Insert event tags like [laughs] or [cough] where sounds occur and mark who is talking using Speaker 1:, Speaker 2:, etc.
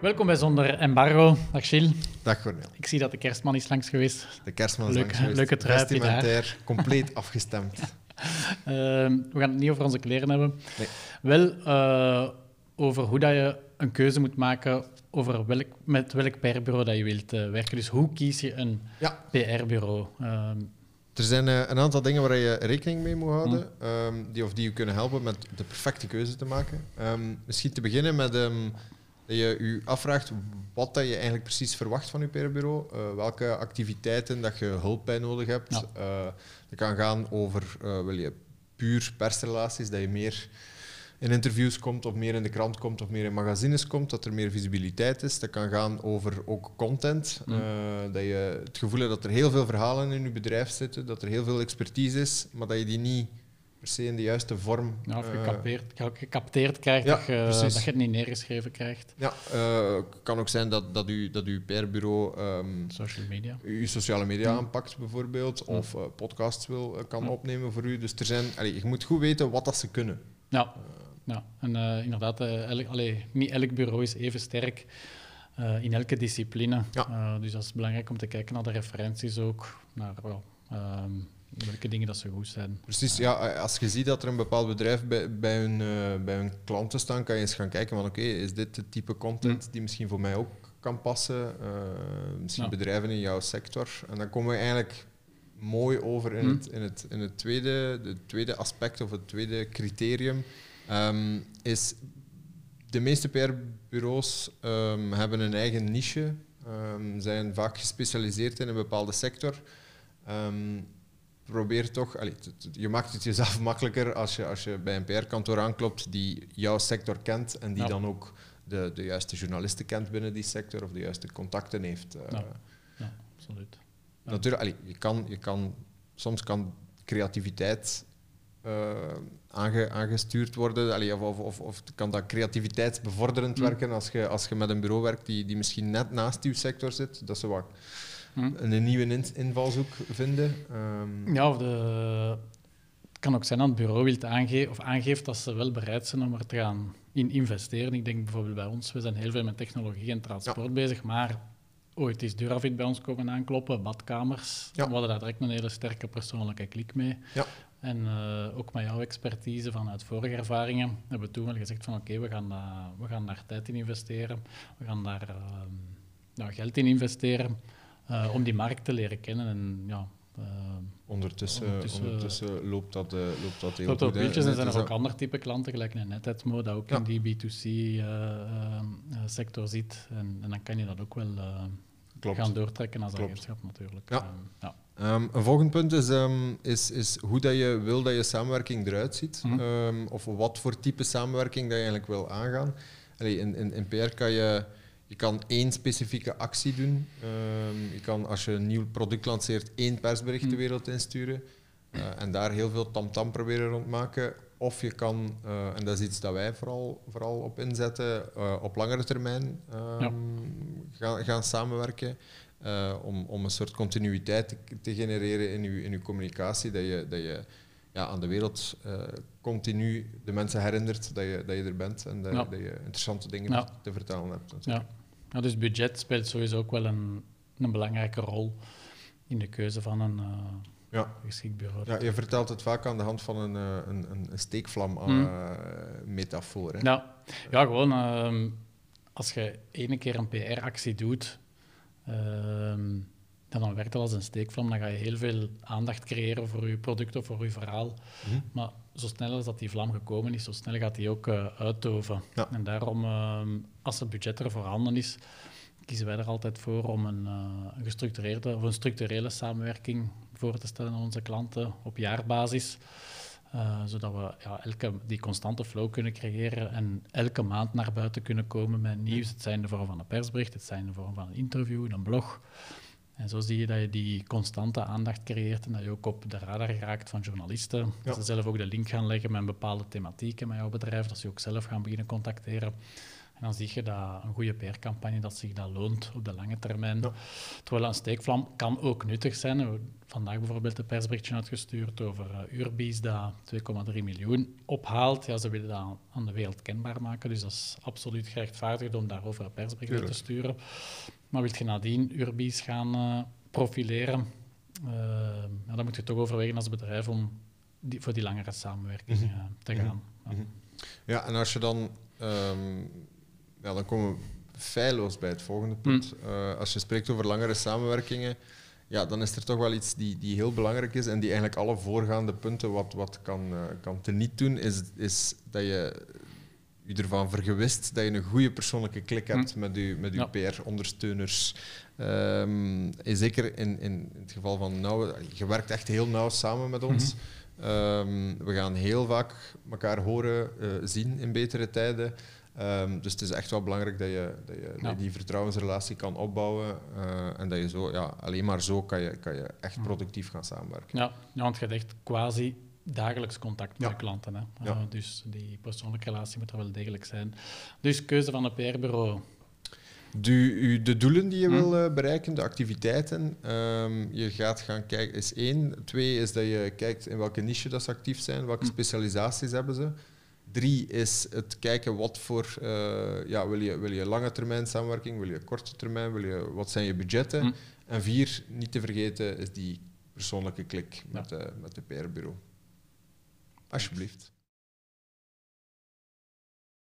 Speaker 1: Welkom bij Zonder Embargo. Dag Gilles.
Speaker 2: Dag Cornel.
Speaker 1: Ik zie dat de kerstman is langs geweest.
Speaker 2: De kerstman is
Speaker 1: Leuk-
Speaker 2: langs geweest.
Speaker 1: leuke trui.
Speaker 2: Vestimentair, [laughs] compleet afgestemd.
Speaker 1: Ehm, we gaan het niet over onze kleren hebben.
Speaker 2: Nee.
Speaker 1: Wel eh, over hoe dat je een keuze moet maken over welk, met welk PR-bureau dat je wilt eh, werken. Dus hoe kies je een
Speaker 2: Ja.
Speaker 1: PR-bureau? Ehm,
Speaker 2: Er zijn eh, een aantal dingen waar je rekening mee moet houden,
Speaker 1: Hm.
Speaker 2: ehm, die, of die je kunnen helpen met de perfecte keuze te maken. Ehm, misschien te beginnen met dat je je afvraagt wat dat je eigenlijk precies verwacht van je PR-bureau, eh, welke activiteiten dat je hulp bij nodig hebt.
Speaker 1: Ja.
Speaker 2: Eh, dat kan gaan over, eh, wil je puur persrelaties, dat je meer in interviews komt of meer in de krant komt of meer in magazines komt, dat er meer visibiliteit is. Dat kan gaan over ook content,
Speaker 1: Mm.
Speaker 2: dat je het gevoel hebt dat er heel veel verhalen in je bedrijf zitten, dat er heel veel expertise is, maar dat je die niet per se in de juiste vorm...
Speaker 1: ja, of
Speaker 2: eh,
Speaker 1: gecapteerd, gecapteerd krijgt,
Speaker 2: ja,
Speaker 1: dat, je, dat je het niet neergeschreven krijgt.
Speaker 2: ja, eh, kan ook zijn dat, dat, u, dat uw PR-bureau ehm,
Speaker 1: Social media.
Speaker 2: uw sociale media
Speaker 1: Mm.
Speaker 2: aanpakt bijvoorbeeld, of eh, podcasts wil, kan
Speaker 1: Mm.
Speaker 2: opnemen voor u. Dus er zijn, allee, je moet goed weten wat dat ze kunnen.
Speaker 1: Ja, ja. en inderdaad, elk- allee, niet elk bureau is even sterk in elke discipline. Dus dat is belangrijk om te kijken naar de referenties ook, naar ehm, welke dingen dat ze goed zijn.
Speaker 2: Precies, ja, als je ziet dat er een bepaald bedrijf bij, bij, hun, eh, bij hun klanten staan, kan je eens gaan kijken van oké, is dit het type content die misschien voor mij ook kan passen? Eh, misschien
Speaker 1: Ja.
Speaker 2: bedrijven in jouw sector. En dan komen we eigenlijk mooi over in,
Speaker 1: Hm.
Speaker 2: het, in, het, in het tweede, de tweede aspect of het tweede criterium. Ehm, is de meeste PR-bureaus ehm, hebben een eigen niche, ehm, zijn vaak gespecialiseerd in een bepaalde sector. Probeer toch, allee, je maakt het jezelf [laughs] makkelijker als je, als je bij een PR-kantoor aanklopt die jouw sector kent en die
Speaker 1: Ja.
Speaker 2: dan ook de, de juiste journalisten kent binnen die sector of de juiste contacten heeft. Eh,
Speaker 1: Ja. Ja, absoluut. Ja.
Speaker 2: Natuurlijk, allee, je kan, je kan, soms kan creativiteit eh, aange- aangestuurd worden, allee, of, of, of, kan dat creativiteitsbevorderend
Speaker 1: Hm.
Speaker 2: werken als je, als je met een bureau werkt die, die misschien net naast uw sector zit, dat ze wat
Speaker 1: Hm.
Speaker 2: een nieuwe in- invalshoek vinden. Ehm,
Speaker 1: Ja, of de, het kan ook zijn dat het bureau wilt aange of aangeeft dat ze wel bereid zijn om er te gaan in investeren. Ik denk bijvoorbeeld bij ons, we zijn heel veel met technologie en transport bezig, maar ooit is Duravit bij ons komen aankloppen, badkamers.
Speaker 2: Ja.
Speaker 1: We hadden daar direct een hele sterke persoonlijke klik mee.
Speaker 2: Ja.
Speaker 1: En eh, ook met jouw expertise vanuit vorige ervaringen hebben we toen wel gezegd van oké, we, gaan daar- we gaan daar tijd in investeren, we gaan daar ehm, ja, geld in investeren eh, om die markt te leren kennen. En ja, ehm,
Speaker 2: ondertussen,
Speaker 1: Ondertussen-
Speaker 2: ondertussen, loopt, dat, eh, loopt dat heel
Speaker 1: Tot
Speaker 2: goed.
Speaker 1: wieltjes en zijn er ook andere type klanten, gelijk een NetEdmo, dat ook
Speaker 2: Ja.
Speaker 1: in die B2C-sector zit. En, en dan kan je dat ook wel eh, gaan doortrekken als
Speaker 2: Klopt.
Speaker 1: agentschap natuurlijk.
Speaker 2: Ja.
Speaker 1: Ehm, ja.
Speaker 2: Ehm, een volgend punt is, ehm, is, is hoe dat je wil dat je samenwerking eruit ziet.
Speaker 1: Mhm.
Speaker 2: Of wat voor type samenwerking dat je eigenlijk wil aangaan. Allee, in, in, in PR kan je, je kan één specifieke actie doen. Ehm, je kan als je een nieuw product lanceert één persbericht de
Speaker 1: Mhm.
Speaker 2: wereld insturen. eh, en daar heel veel tamtam proberen rondmaken. Of je kan, eh, en dat is iets dat wij vooral, vooral op inzetten, eh, op langere termijn ehm,
Speaker 1: Ja.
Speaker 2: gaan, gaan samenwerken. om, om een soort continuïteit te, te genereren in je, in uw communicatie. Dat je, dat je ja, aan de wereld eh, continu de mensen herinnert dat je, dat je er bent en dat,
Speaker 1: Ja.
Speaker 2: dat je interessante dingen
Speaker 1: Ja.
Speaker 2: te vertellen hebt.
Speaker 1: Ja. Ja, dus budget speelt sowieso ook wel een, een belangrijke rol in de keuze van een eh
Speaker 2: Ja.
Speaker 1: geschikt bureau.
Speaker 2: Ja, je vertelt het vaak aan de hand van een, eh, een, een, steekvlam
Speaker 1: Hmm.
Speaker 2: eh, metafoor. Hè?
Speaker 1: Ja, ja gewoon ehm, als je ene keer een PR-actie doet, ehm, ja, dan werkt dat als een steekvlam. Dan ga je heel veel aandacht creëren voor je product of voor je verhaal.
Speaker 2: Mhm.
Speaker 1: Maar zo snel als dat die vlam gekomen is, zo snel gaat die ook eh uitdoven.
Speaker 2: Ja.
Speaker 1: En daarom, ehm, als het budget er voorhanden is, kiezen wij er altijd voor om een, eh, een gestructureerde of een structurele samenwerking voor te stellen aan onze klanten op jaarbasis. Eh, zodat we ja, elke, die constante flow kunnen creëren en elke maand naar buiten kunnen komen met nieuws. Het zijn in de vorm van een persbericht, het zijn in de vorm van een interview, een blog. En zo zie je dat je die constante aandacht creëert en dat je ook op de radar geraakt van journalisten.
Speaker 2: Ja.
Speaker 1: Dat ze zelf ook de link gaan leggen met een bepaalde thematiek met jouw bedrijf, dat ze ook zelf gaan beginnen contacteren. En dan zie je dat een goede PR-campagne dat zich dat loont op de lange termijn. Terwijl een steekvlam kan ook nuttig zijn. Vandaag bijvoorbeeld een persberichtje uitgestuurd over uh, Urbies dat 2,3 miljoen ophaalt. Ja, ze willen dat aan de wereld kenbaar maken, dus dat is absoluut gerechtvaardigd om daarover een persbericht uit te sturen. Maar wil je nadien Urbies gaan uh, profileren, uh, ja, dan moet je toch overwegen als bedrijf om die, voor die langere samenwerking mm -hmm. te gaan.
Speaker 2: Mm -hmm. ja. en als je dan um, ja, dan komen we feilloos bij het volgende punt. Mm. Als je spreekt over langere samenwerkingen, ja, dan is er toch wel iets die, die heel belangrijk is en die eigenlijk alle voorgaande punten wat, wat kan, kan teniet doen, is, is dat je je ervan vergewist dat je een goede persoonlijke klik hebt mm. met je, met uw ja. PR-ondersteuners. Um, zeker in, in het geval van nauw, je werkt echt heel nauw samen met ons. Mm -hmm. um, we gaan heel vaak elkaar horen, uh, zien in betere tijden. Um, dus het is echt wel belangrijk dat je, dat je, ja. dat je die vertrouwensrelatie kan opbouwen. Uh, en dat je zo, ja, alleen maar zo kan je, kan je echt productief gaan samenwerken.
Speaker 1: Ja, ja want je hebt echt quasi dagelijks contact met ja. klanten. Hè. Ja. Uh, dus die persoonlijke relatie moet er wel degelijk zijn. Dus keuze van een PR-bureau.
Speaker 2: De, de, doelen die je hm. wil uh, bereiken, de activiteiten. Um, je gaat gaan kijken, is één. Twee is dat je kijkt in welke niche dat ze actief zijn, welke hm. specialisaties hebben ze. Drie is het kijken wat voor, uh, ja, wil je, wil je lange termijn samenwerking, wil je korte termijn, wil je, wat zijn je budgetten. Hm. En vier, niet te vergeten, is die persoonlijke klik met, ja. de, met de PR-bureau. Alsjeblieft.